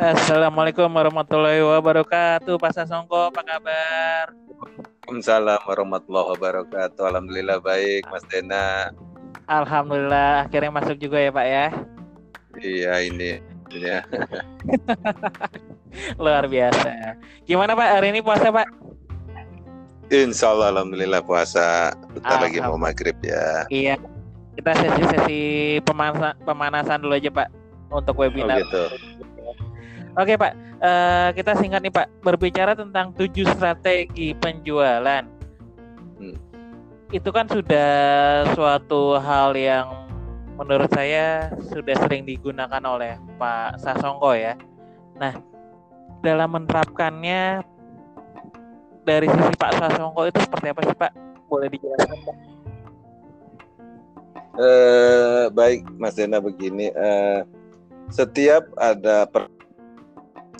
Assalamualaikum warahmatullahi wabarakatuh. Pak Sasongko, apa kabar? Waalaikumsalam warahmatullahi wabarakatuh. Alhamdulillah baik, Mas Dena. Alhamdulillah, akhirnya masuk juga ya Pak ya. Iya ini. Ya. Luar biasa. Gimana Pak hari ini puasa Pak? Insya Allah Alhamdulillah puasa. Bentar lagi mau maghrib ya. Iya. Kita sesi-sesi pemanasan, pemanasan dulu aja Pak untuk webinar. Oh, gitu. Oke Pak, uh, kita singkat nih Pak. Berbicara tentang tujuh strategi penjualan, hmm. itu kan sudah suatu hal yang menurut saya sudah sering digunakan oleh Pak Sasongko ya. Nah, dalam menerapkannya dari sisi Pak Sasongko itu seperti apa sih Pak? Boleh dijelaskan Pak? Uh, baik Mas Dena begini, uh, setiap ada per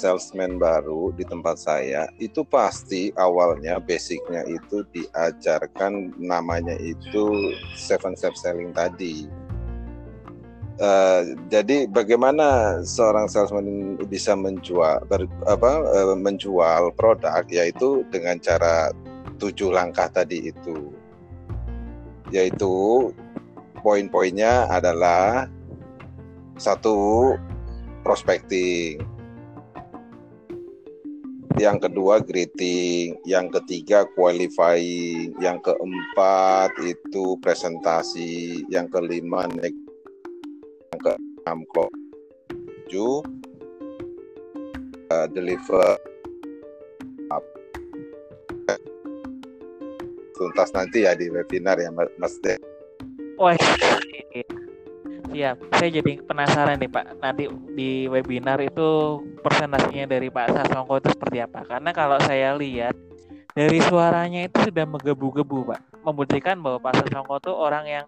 salesman baru di tempat saya itu pasti awalnya basicnya itu diajarkan namanya itu seven step selling tadi. Uh, jadi bagaimana seorang salesman bisa menjual ber, apa uh, menjual produk yaitu dengan cara tujuh langkah tadi itu yaitu poin-poinnya adalah satu prospecting yang kedua greeting, yang ketiga qualifying, yang keempat itu presentasi, yang kelima next, yang keenam tujuh. Uh, deliver. Up. tuntas nanti ya di webinar ya Mas De. Wah, Siap. Saya jadi penasaran nih Pak. Nanti di webinar itu presentasinya dari Pak Sasongko itu seperti apa? Karena kalau saya lihat dari suaranya itu sudah menggebu-gebu Pak. Membuktikan bahwa Pak Sasongko itu orang yang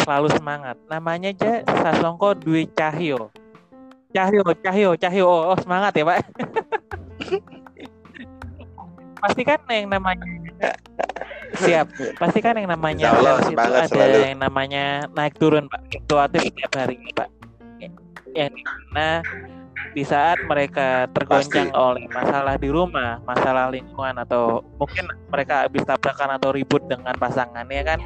selalu semangat. Namanya aja Sasongko Dwi Cahyo. Cahyo, Cahyo, Cahyo. Oh, oh semangat ya Pak. Pasti kan yang namanya siap. Pasti kan yang namanya Allah, itu ada selalu. yang namanya naik turun pak. Fluktuatif setiap hari pak. Yang di mana di saat mereka tergoncang pasti. oleh masalah di rumah masalah lingkungan atau mungkin mereka habis tabrakan atau ribut dengan pasangannya kan?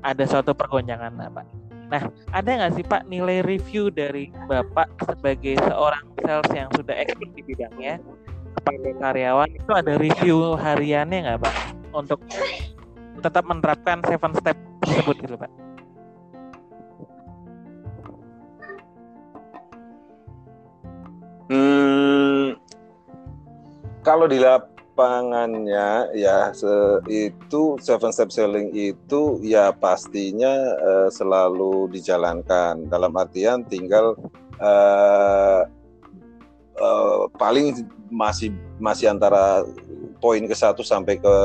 Ada suatu pergoncangan nah, pak. Nah ada nggak sih pak nilai review dari bapak sebagai seorang sales yang sudah expert di bidangnya? Kepada karyawan itu ada review hariannya nggak pak untuk tetap menerapkan seven step tersebut gitu pak. Hmm, kalau di lapangannya ya se, itu seven step selling itu ya pastinya uh, selalu dijalankan. Dalam artian tinggal uh, uh, paling masih masih antara poin ke satu sampai ke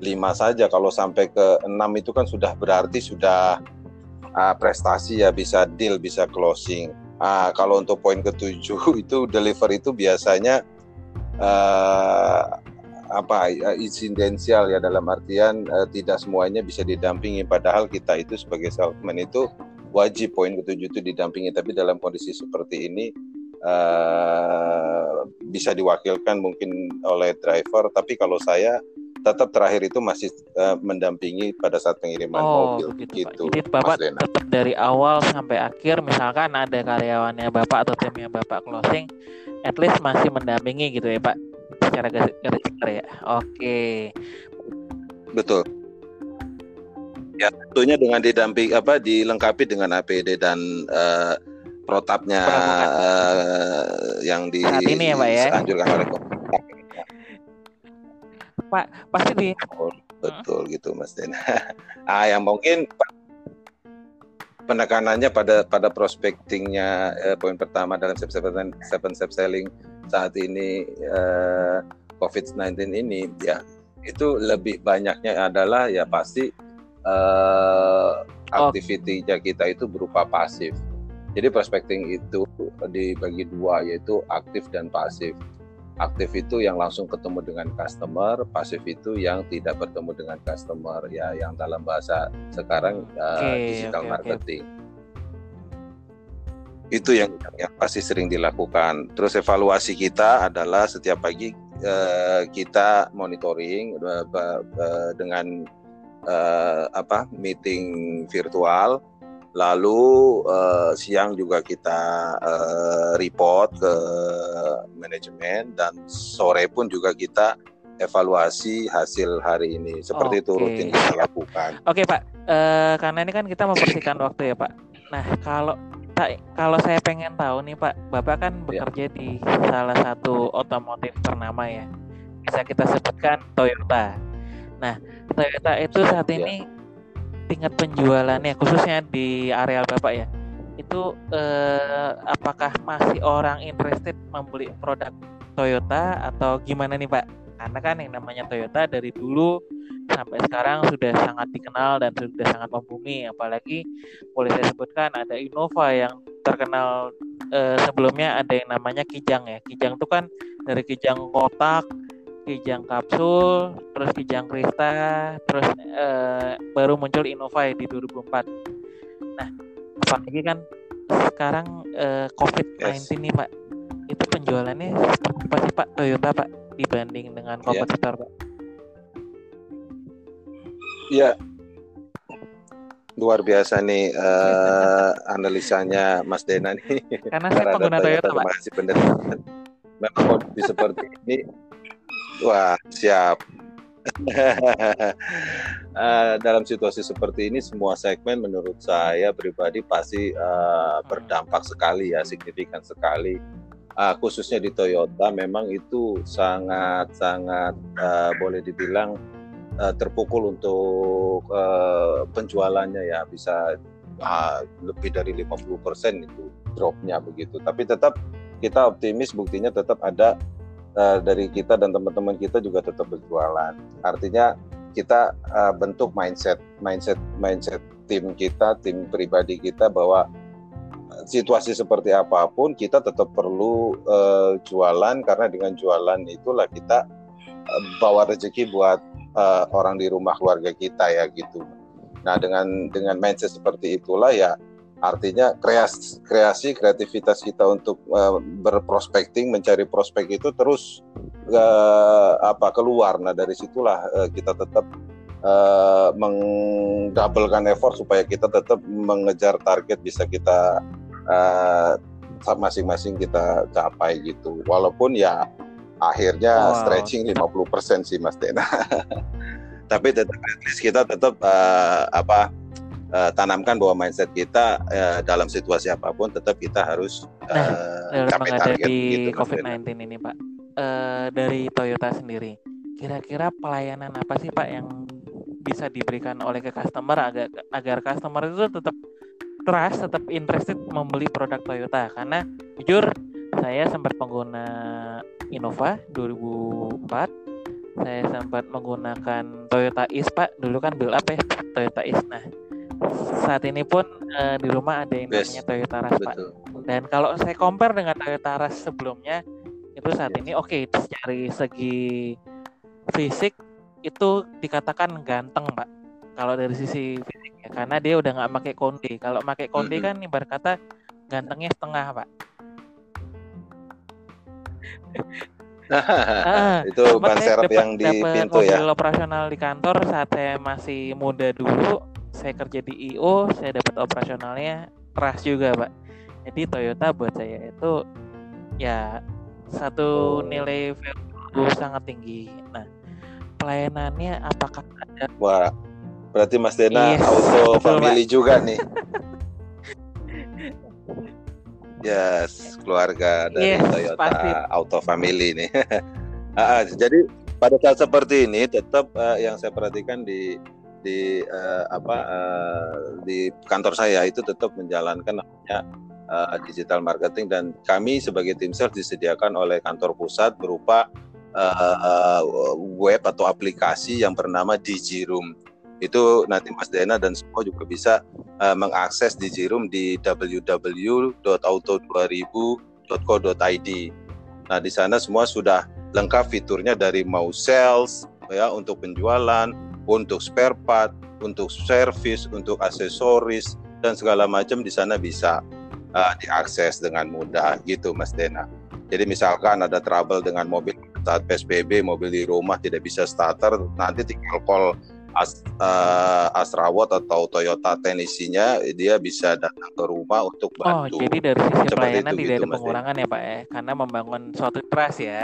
lima saja. Kalau sampai ke enam itu kan sudah berarti sudah uh, prestasi ya bisa deal bisa closing. Uh, kalau untuk poin ketujuh itu deliver itu biasanya uh, apa insidensial ya dalam artian uh, tidak semuanya bisa didampingi. Padahal kita itu sebagai salesman itu wajib poin ketujuh itu didampingi. Tapi dalam kondisi seperti ini uh, bisa diwakilkan mungkin oleh driver tapi kalau saya tetap terakhir itu masih uh, mendampingi pada saat pengiriman oh, mobil begitu. gitu. Jadi Bapak tetap dari awal sampai akhir misalkan ada karyawannya Bapak atau timnya Bapak closing at least masih mendampingi gitu ya Pak secara garis ya. Oke. Betul. Ya tentunya dengan didamping apa dilengkapi dengan APD dan uh, protapnya uh, yang di Saat ini ya Pak ya. Anjurkan oleh Pak pasti di betul, betul hmm. gitu Mas Den. ah yang mungkin penekanannya pada pada prospectingnya eh, poin pertama dalam seven, seven step selling saat ini eh, COVID-19 ini ya itu lebih banyaknya adalah ya pasti eh, aktivitinya kita itu berupa pasif. Jadi prospecting itu dibagi dua yaitu aktif dan pasif aktif itu yang langsung ketemu dengan customer, pasif itu yang tidak bertemu dengan customer ya yang dalam bahasa sekarang okay, uh, digital okay, marketing. Okay. itu yang, yang pasti sering dilakukan. Terus evaluasi kita adalah setiap pagi uh, kita monitoring uh, uh, dengan uh, apa meeting virtual. Lalu uh, siang juga kita uh, report ke manajemen dan sore pun juga kita evaluasi hasil hari ini. Seperti okay. itu rutin kita lakukan. Oke okay, Pak, uh, karena ini kan kita membersihkan waktu ya Pak. Nah kalau Pak, kalau saya pengen tahu nih Pak, Bapak kan iya. bekerja ya. di salah satu otomotif ternama ya. Bisa kita sebutkan Toyota. Nah, Toyota itu saat iya. ini ya. Tingkat penjualannya khususnya di areal Bapak ya. Itu eh, apakah masih orang interested membeli produk Toyota atau gimana nih Pak? Karena kan yang namanya Toyota dari dulu sampai sekarang sudah sangat dikenal dan sudah sangat membumi apalagi boleh saya sebutkan ada Innova yang terkenal eh, sebelumnya ada yang namanya Kijang ya Kijang itu kan dari Kijang kotak Kijang kapsul terus Kijang Krista terus eh, baru muncul Innova di 2004 nah apalagi kan sekarang eh, COVID-19 yes. nih Pak itu penjualannya seperti apa sih Pak Toyota Pak dibanding dengan iya. kompetitor yeah. Pak Ya, luar biasa nih uh, analisanya Mas Dena nih. Karena saya pengguna Toyota, Pak. Masih pendengaran. Memang kondisi seperti ini, wah siap. uh, dalam situasi seperti ini, semua segmen menurut saya pribadi pasti uh, berdampak sekali ya, signifikan sekali. Uh, khususnya di Toyota, memang itu sangat-sangat uh, boleh dibilang uh, terpukul untuk uh, penjualannya ya bisa uh, lebih dari 50% itu dropnya begitu. Tapi tetap kita optimis buktinya tetap ada uh, dari kita dan teman-teman kita juga tetap berjualan. Artinya kita uh, bentuk mindset mindset mindset tim kita, tim pribadi kita bahwa situasi seperti apa pun kita tetap perlu uh, jualan karena dengan jualan itulah kita uh, bawa rezeki buat uh, orang di rumah keluarga kita ya gitu. Nah dengan dengan mindset seperti itulah ya artinya kreasi, kreasi kreativitas kita untuk uh, berprospecting mencari prospek itu terus uh, apa keluar. Nah dari situlah uh, kita tetap uh, mengdabelkan effort supaya kita tetap mengejar target bisa kita masing-masing uh, kita capai gitu. Walaupun ya akhirnya wow. stretching 50% sih Mas Dena. Tapi tetap at least kita tetap uh, apa uh, tanamkan bahwa mindset kita uh, dalam situasi apa pun tetap kita harus uh, nah, capai target gitu, COVID-19 ini Pak. Uh, dari Toyota sendiri, kira-kira pelayanan apa sih Pak yang bisa diberikan oleh ke customer agar agar customer itu tetap trust, tetap interested membeli produk Toyota? Karena jujur saya sempat pengguna Innova 2004 saya sempat menggunakan Toyota Is Pak. Dulu kan build up ya Toyota Is nah saat ini pun uh, di rumah ada yang namanya Toyota Rush Pak dan kalau saya compare dengan Toyota Rush sebelumnya itu saat yes. ini oke okay, dari segi fisik itu dikatakan ganteng Pak kalau dari sisi fisik ya karena dia udah nggak pakai konde kalau pakai konde mm -hmm. kan ibarat kata gantengnya setengah Pak ah, itu ban serep yang di pintu ya. Mobil operasional di kantor saat saya masih muda dulu, saya kerja di IO, saya dapat operasionalnya keras juga, Pak. Jadi Toyota buat saya itu ya satu nilai value sangat tinggi. Nah, pelayanannya apakah ada Wah, berarti Mas Dena yes, auto family juga nih. Yes, keluarga dari yes, Toyota pasti. Auto Family ini. uh, jadi pada saat seperti ini tetap uh, yang saya perhatikan di di uh, apa uh, di kantor saya itu tetap menjalankan namanya uh, digital marketing dan kami sebagai tim sales disediakan oleh kantor pusat berupa uh, web atau aplikasi yang bernama DigiRoom itu nanti Mas Dena dan semua juga bisa uh, mengakses Digiroom di www.auto2000.co.id. Nah, di sana semua sudah lengkap fiturnya dari mau sales ya untuk penjualan, untuk spare part, untuk service, untuk aksesoris dan segala macam di sana bisa. uh, diakses dengan mudah gitu Mas Dena. Jadi misalkan ada trouble dengan mobil saat PSBB, mobil di rumah tidak bisa starter, nanti tinggal call As, uh, Astrawat atau Toyota Tenisinya dia bisa datang ke rumah untuk oh, bantu. Oh, jadi dari sisi Seperti pelayanan itu, tidak gitu, ada pengurangan ya Pak ya, karena membangun suatu trust ya.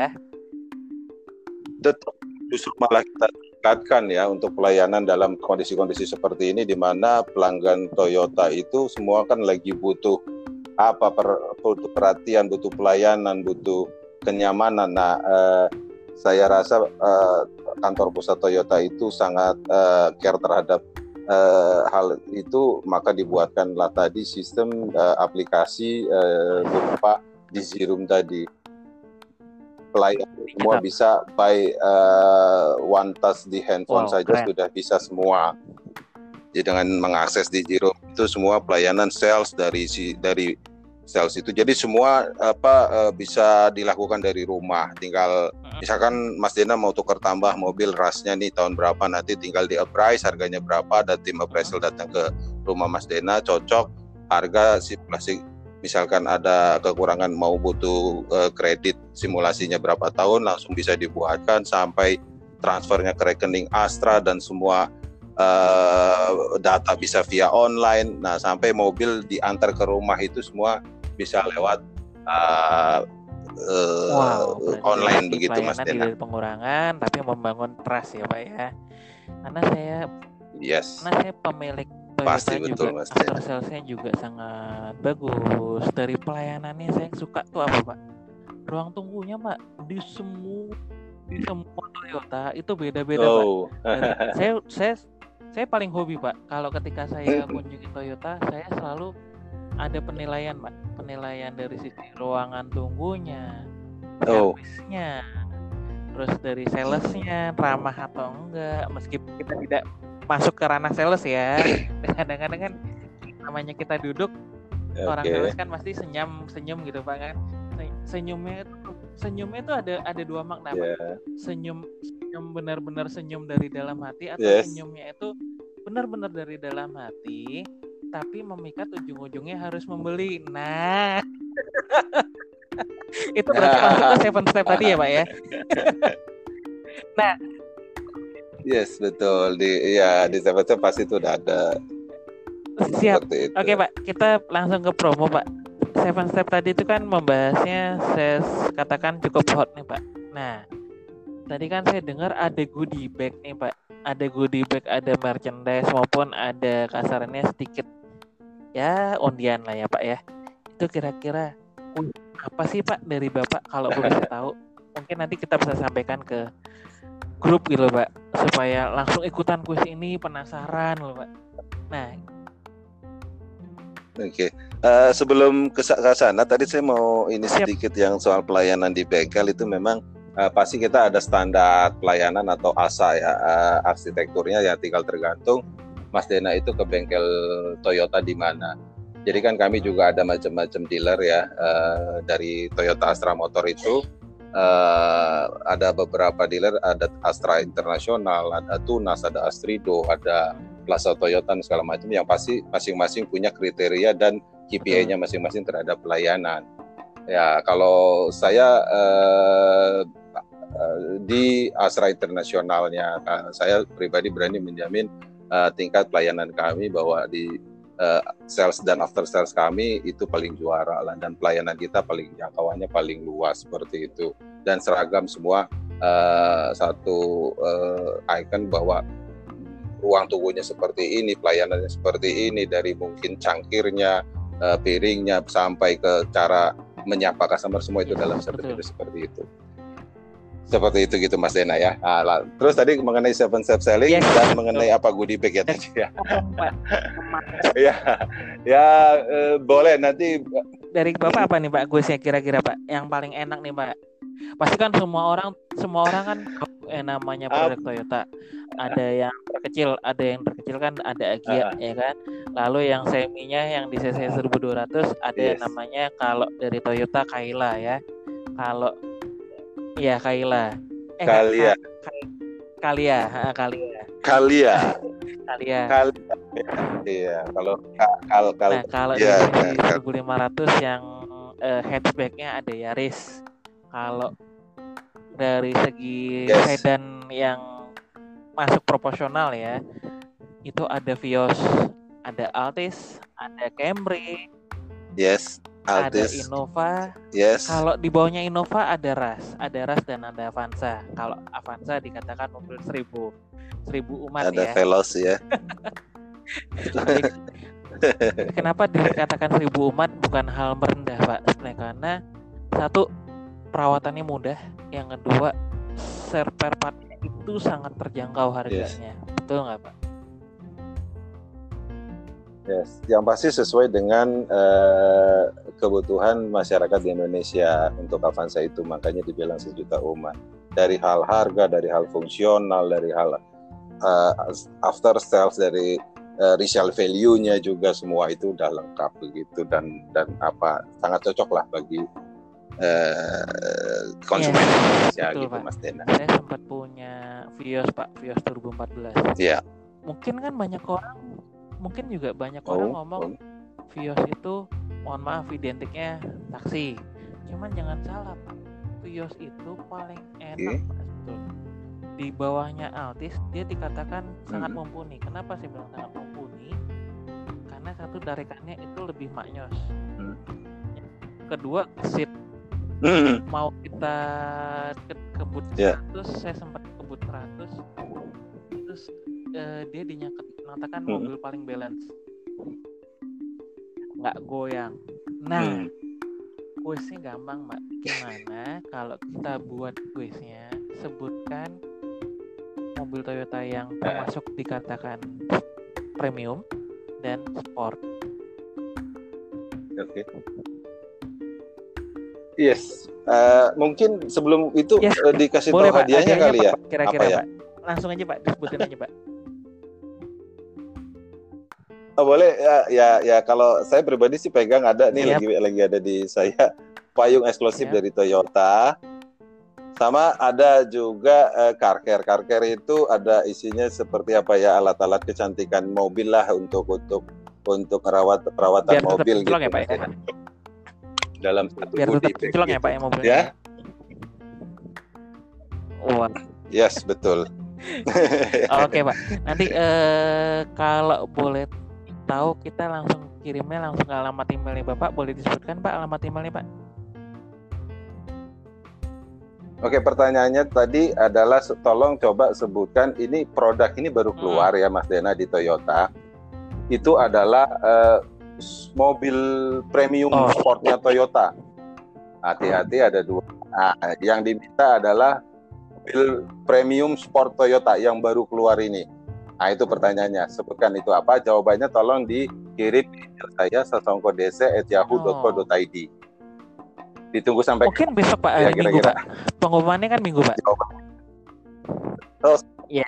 Tetap justru malah kita tingkatkan ya untuk pelayanan dalam kondisi-kondisi seperti ini di mana pelanggan Toyota itu semua kan lagi butuh apa per, butuh perhatian, butuh pelayanan, butuh kenyamanan. Nah, eh, saya rasa eh, kantor pusat Toyota itu sangat uh, care terhadap uh, hal itu maka dibuatkanlah tadi sistem uh, aplikasi uh, berupa Dizirum tadi pelayan semua bisa by uh, one touch di handphone wow, saja keren. sudah bisa semua jadi dengan mengakses Dizirum itu semua pelayanan sales dari si dari sales itu. Jadi semua apa uh, bisa dilakukan dari rumah. Tinggal misalkan Mas Dena mau tukar tambah mobil rasnya nih tahun berapa nanti tinggal di appraise harganya berapa dan tim appraisal datang ke rumah Mas Dena cocok harga simulasi misalkan ada kekurangan mau butuh uh, kredit simulasinya berapa tahun langsung bisa dibuatkan sampai transfernya ke rekening Astra dan semua uh, data bisa via online. Nah, sampai mobil diantar ke rumah itu semua bisa lewat uh, uh, wow, online begitu Mas Dena. Pengurangan tapi membangun trust ya Pak ya. Karena saya yes. karena saya pemilik Toyota Pasti juga, betul Mas after salesnya juga sangat bagus. Dari pelayanannya saya suka tuh apa Pak? Ruang tunggunya Pak di semua di semua Toyota itu beda-beda oh. Pak. saya saya saya paling hobi Pak kalau ketika saya kunjungi Toyota saya selalu ada penilaian Pak penilaian dari sisi ruangan tunggunya oh. servisnya terus dari salesnya ramah atau enggak meskipun kita tidak masuk ke ranah sales ya kadang-kadang kan namanya kita duduk okay. orang sales kan pasti senyum senyum gitu pak kan senyumnya itu senyumnya itu ada ada dua makna yeah. pak senyum senyum benar-benar senyum dari dalam hati atau yes. senyumnya itu benar-benar dari dalam hati tapi memikat ujung-ujungnya harus membeli. Nah, itu berarti nah. masuk ke seven step tadi ya, Pak ya. nah, yes betul di ya di seven pasti itu udah ada. Siap. Oke, Pak, kita langsung ke promo, Pak. Seven step tadi itu kan membahasnya saya katakan cukup hot nih, Pak. Nah, tadi kan saya dengar ada goodie bag nih, Pak ada goodie bag, ada merchandise maupun ada kasarannya sedikit ya undian lah ya Pak ya. Itu kira-kira apa sih Pak dari Bapak kalau gue bisa tahu? Mungkin nanti kita bisa sampaikan ke grup gitu Pak supaya langsung ikutan kuis ini penasaran loh Pak. Nah, Oke, okay. uh, eh, sebelum ke sana tadi saya mau ini Siap. sedikit yang soal pelayanan di bengkel itu memang uh, pasti kita ada standar pelayanan atau ASA ya uh, arsitekturnya ya tinggal tergantung Mas Dena itu ke bengkel Toyota di mana. Jadi kan kami juga ada macam-macam dealer ya uh, dari Toyota Astra Motor itu uh, ada beberapa dealer ada Astra Internasional, ada Tunas, ada Astrido, ada Plaza Toyota dan segala macam yang pasti masing-masing punya kriteria dan KPI-nya masing-masing terhadap pelayanan. Ya kalau saya uh, di Astra Internasionalnya, saya pribadi berani menjamin uh, tingkat pelayanan kami bahwa di uh, sales dan after sales kami itu paling juara lah dan pelayanan kita paling jangkauannya paling luas seperti itu. Dan seragam semua uh, satu uh, icon bahwa ruang tunggunya seperti ini pelayanannya seperti ini dari mungkin cangkirnya uh, piringnya sampai ke cara menyapa customer semua itu dalam satu video seperti itu seperti itu gitu Mas Dena ya. Nah, terus tadi mengenai seven step selling yes. dan mengenai apa goodie bag ya tadi ya. ya, ya eh, boleh nanti. Dari Bapak apa nih Pak Gus ya kira-kira Pak yang paling enak nih Pak? Pasti kan semua orang semua orang kan eh, namanya produk uh, Toyota. Ada yang terkecil, ada yang terkecil kan ada Agia uh, ya kan. Lalu yang seminya yang di CC 1200 ada yes. yang namanya kalau dari Toyota Kaila ya. Kalau Iya, Kaila. Eh, Kalia. Kalia, Kalia. Kalia. Kalia. Kalia. Iya, kalau kalau kalau nah, kalau ya, di ya, 1500 yang uh, hatchbacknya ada Yaris. Kalau dari segi yes. sedan yang masuk proporsional ya, itu ada Vios, ada Altis, ada Camry. Yes. Altis. Ada Innova. Yes. Kalau di bawahnya Innova ada Ras, ada Ras dan ada Avanza. Kalau Avanza dikatakan mobil seribu, seribu umat ada ya. Ada Veloz ya. kenapa dikatakan seribu umat bukan hal merendah pak? Sebenarnya karena satu perawatannya mudah, yang kedua spare part itu sangat terjangkau harganya, yes. betul nggak pak? Yes, yang pasti sesuai dengan uh, kebutuhan masyarakat di Indonesia untuk Avanza itu, makanya dibilang sejuta umat. Dari hal harga, dari hal fungsional, dari hal uh, after sales, dari uh, resale value-nya juga semua itu udah lengkap begitu dan dan apa sangat cocok lah bagi uh, konsumen yes, Indonesia betul, gitu Pak. Mas Dena. Saya sempat punya Vios Pak, Vios 2014. Iya. Yeah. Mungkin kan banyak orang mungkin juga banyak oh, orang ngomong oh. Vios itu mohon maaf identiknya taksi cuman jangan salah pak Vios itu paling enak okay. pak di bawahnya Altis dia dikatakan hmm. sangat mumpuni kenapa sih bilang sangat mumpuni karena satu tarikannya itu lebih maknyos hmm. kedua seat hmm. mau kita ke kebut yeah. 100 saya sempat kebut 100 terus uh, dia dinyatakan hmm. mobil paling balance nggak goyang nah hmm. kuisnya gampang mbak gimana kalau kita buat kuisnya sebutkan mobil Toyota yang termasuk dikatakan premium dan sport oke okay. Yes, uh, mungkin sebelum itu yes. uh, dikasih tahu hadiahnya, kali ya. Kira-kira ya? Pak. Langsung aja Pak, disebutin aja Pak. Oh, boleh ya ya ya kalau saya pribadi sih pegang ada nih yep. lagi lagi ada di saya payung eksklusif yep. dari Toyota. Sama ada juga uh, car care. Car care itu ada isinya seperti apa ya alat-alat kecantikan mobil lah untuk untuk untuk merawat perawatan Biar mobil gitu. Ya, Pak, ya? Dalam satu Biar tetap gitu. ya Pak ya mobilnya. Ya. Wah. Yes, betul. Oke, Pak. Nanti uh, kalau boleh tahu kita langsung kirimnya langsung ke alamat emailnya Bapak. Boleh disebutkan Pak alamat emailnya Pak? Oke, pertanyaannya tadi adalah tolong coba sebutkan ini produk ini baru hmm. keluar hmm. ya Mas Dena di Toyota. Itu adalah uh, mobil premium oh. sportnya Toyota. Hati-hati ada dua. Nah, yang diminta adalah mobil premium sport Toyota yang baru keluar ini. Nah itu pertanyaannya, sebutkan itu apa? Jawabannya tolong dikirim email saya sasongkodese@yahoo.co.id. Ditunggu sampai mungkin besok Pak ya, kira -kira. Minggu Pak. Pengumumannya kan Minggu Pak. Oh, ya.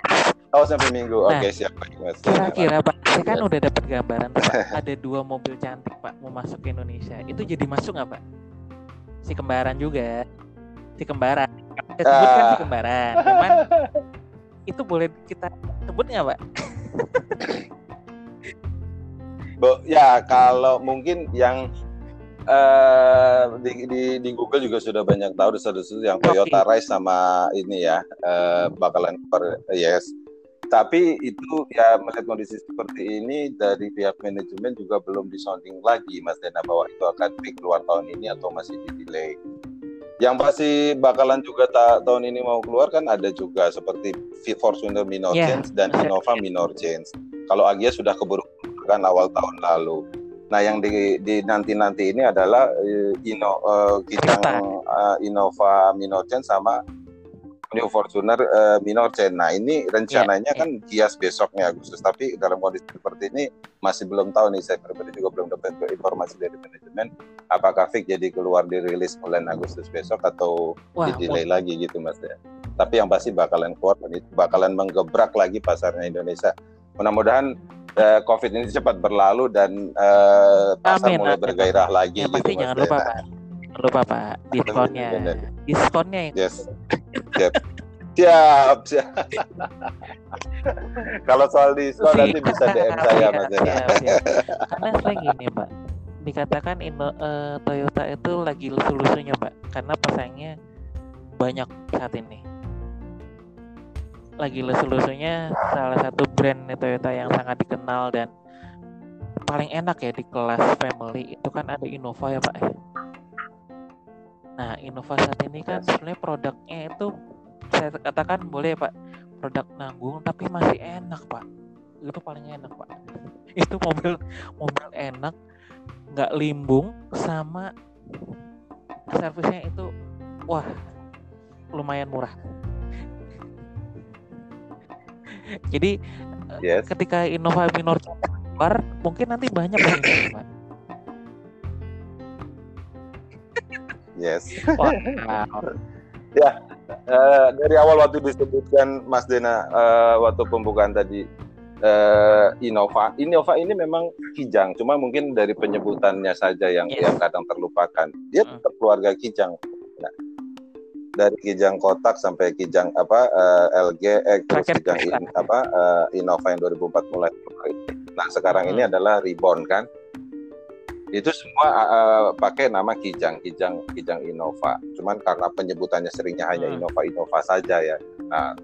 Oh sampai Minggu. Nah, Oke siap Mas. Kira-kira Pak, saya kan udah dapat gambaran Pak. Ada dua mobil cantik Pak mau masuk ke Indonesia. Itu jadi masuk nggak Pak? Si kembaran juga. Si kembaran. Kita sebutkan uh. si kembaran. Cuman itu boleh kita sebut nggak pak? Bo, ya kalau mungkin yang uh, di, di, di Google juga sudah banyak tahu desas-desus yang Toyota okay. Rise sama ini ya uh, bakalan per yes. Tapi itu ya melihat kondisi seperti ini dari pihak manajemen juga belum disounding lagi Mas Dena bahwa itu akan keluar tahun ini atau masih di delay. Yang pasti bakalan juga ta tahun ini mau keluar kan ada juga seperti Fortuner minor yeah. change dan Innova minor change. Kalau Agia sudah keburu kan awal tahun lalu. Nah, yang di, di nanti-nanti ini adalah uh, Ino uh, uh, Innova minor change sama New Fortuner uh, minor chain. Nah ini rencananya yeah, kan kias besoknya Agustus, tapi dalam kondisi seperti ini masih belum tahu nih saya pribadi juga belum dapat informasi dari manajemen apakah Fik jadi keluar dirilis bulan Agustus besok atau di delay lagi gitu mas ya. Tapi yang pasti bakalan keluar dan itu bakalan menggebrak lagi pasarnya Indonesia. Mudah-mudahan uh, COVID ini cepat berlalu dan uh, pasar Amin, mulai bergairah lagi. Yang pasti gitu, jangan lupa Pak. Lupa pak. Diskonnya. Diskonnya yes yep. Siap, siap. Kalau soal diskon nanti bisa DM saya Mas Dena. Karena saya gini, Mbak. Dikatakan Indo, uh, Toyota itu lagi lusu-lusunya, Mbak. Karena pesaingnya banyak saat ini. Lagi lusu-lusunya salah satu brand Toyota yang sangat dikenal dan paling enak ya di kelas family itu kan ada Innova ya, Pak. Nah, Innova saat ini kan sebenarnya produknya itu saya katakan boleh pak. Produk nanggung tapi masih enak pak. Itu paling enak pak. Itu mobil mobil enak nggak limbung sama servisnya itu wah lumayan murah. Jadi yes. ketika Innova Minor keluar mungkin nanti banyak ini, pak yes wow. ya uh, dari awal waktu disebutkan Mas Dena uh, waktu pembukaan tadi uh, Innova. Innova ini memang Kijang, cuma mungkin dari penyebutannya saja yang yes. yang kadang terlupakan. Dia hmm. tetap keluarga Kijang. Nah, dari Kijang kotak sampai Kijang apa uh, LG eh, terus Kijang in, apa uh, Innova yang 2004 mulai. Nah, sekarang hmm. ini adalah Reborn kan itu semua uh, pakai nama Kijang, Kijang, Kijang Innova. Cuman karena penyebutannya seringnya hanya hmm. Innova, Innova saja ya. Nah,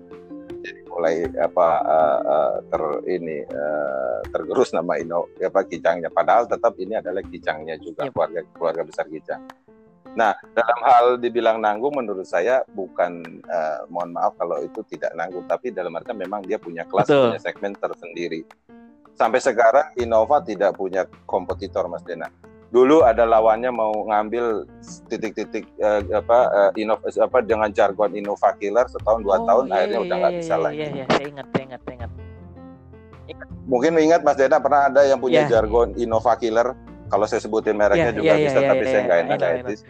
jadi mulai apa uh, uh, ter ini uh, tergerus nama Ino apa Kijangnya. Padahal tetap ini adalah Kijangnya juga yep. keluarga keluarga besar Kijang. Nah, dalam hal dibilang nanggung menurut saya bukan uh, mohon maaf kalau itu tidak nanggung, tapi dalam artian memang dia punya kelas, Betul. punya segmen tersendiri sampai sekarang Innova tidak punya kompetitor Mas Dena. Dulu ada lawannya mau ngambil titik-titik uh, apa uh, Innova apa dengan jargon Innova Killer setahun dua oh, tahun iya, akhirnya iya, udah nggak iya, bisa iya, lagi. Iya, iya, saya ingat, saya ingat, saya ingat. Mungkin ingat Mas Dena pernah ada yang punya yeah. jargon Innova Killer. Kalau saya sebutin mereknya yeah, juga yeah, bisa, yeah, tapi yeah, saya nggak yeah, enak etis.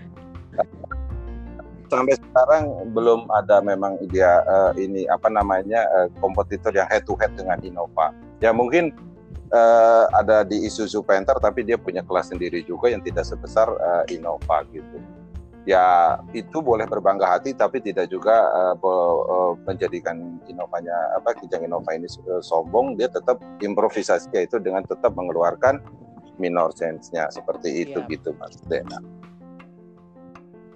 Sampai sekarang belum ada memang dia uh, ini apa namanya uh, kompetitor yang head to head dengan Innova. Ya mungkin uh, ada di Isuzu Panther tapi dia punya kelas sendiri juga yang tidak sebesar uh, Innova gitu. Ya itu boleh berbangga hati tapi tidak juga uh, uh, menjadikan Innovanya apa Kijang Innova ini uh, sombong. Dia tetap improvisasi yaitu dengan tetap mengeluarkan minor change-nya seperti itu yeah. gitu Mas Dena.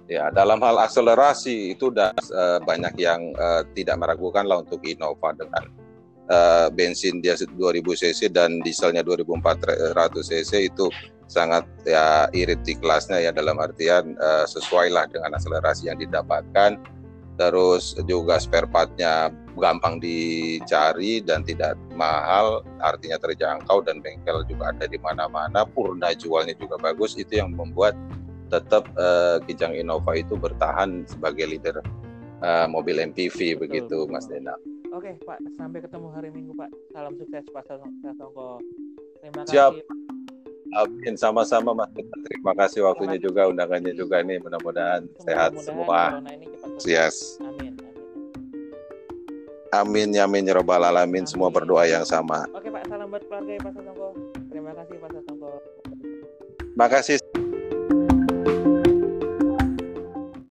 Ya, dalam hal akselerasi itu sudah uh, banyak yang uh, tidak meragukan lah untuk Innova dengan uh, bensin dia 2000 cc dan dieselnya 2400 cc itu sangat ya irit di kelasnya ya dalam artian uh, sesuai lah dengan akselerasi yang didapatkan. Terus juga spare partnya gampang dicari dan tidak mahal artinya terjangkau dan bengkel juga ada di mana-mana. Purna jualnya juga bagus itu yang membuat tetap uh, Kijang Innova itu bertahan sebagai leader uh, mobil MPV begitu Mas Dena. Oke, Pak. Sampai ketemu hari Minggu, Pak. Salam sukses, Pak Satongko. Terima Siap. kasih. Amin. Sama-sama, Mas. Terima kasih waktunya juga, undangannya juga nih. Mudah-mudahan sehat semua. Yes. Amin. Amin. Amin ya robbal alamin. Amin. Semua berdoa yang sama. Oke, Pak. Salam buat keluarga ya, Pak Satongko. Terima kasih, Pak Satongko. Terima kasih.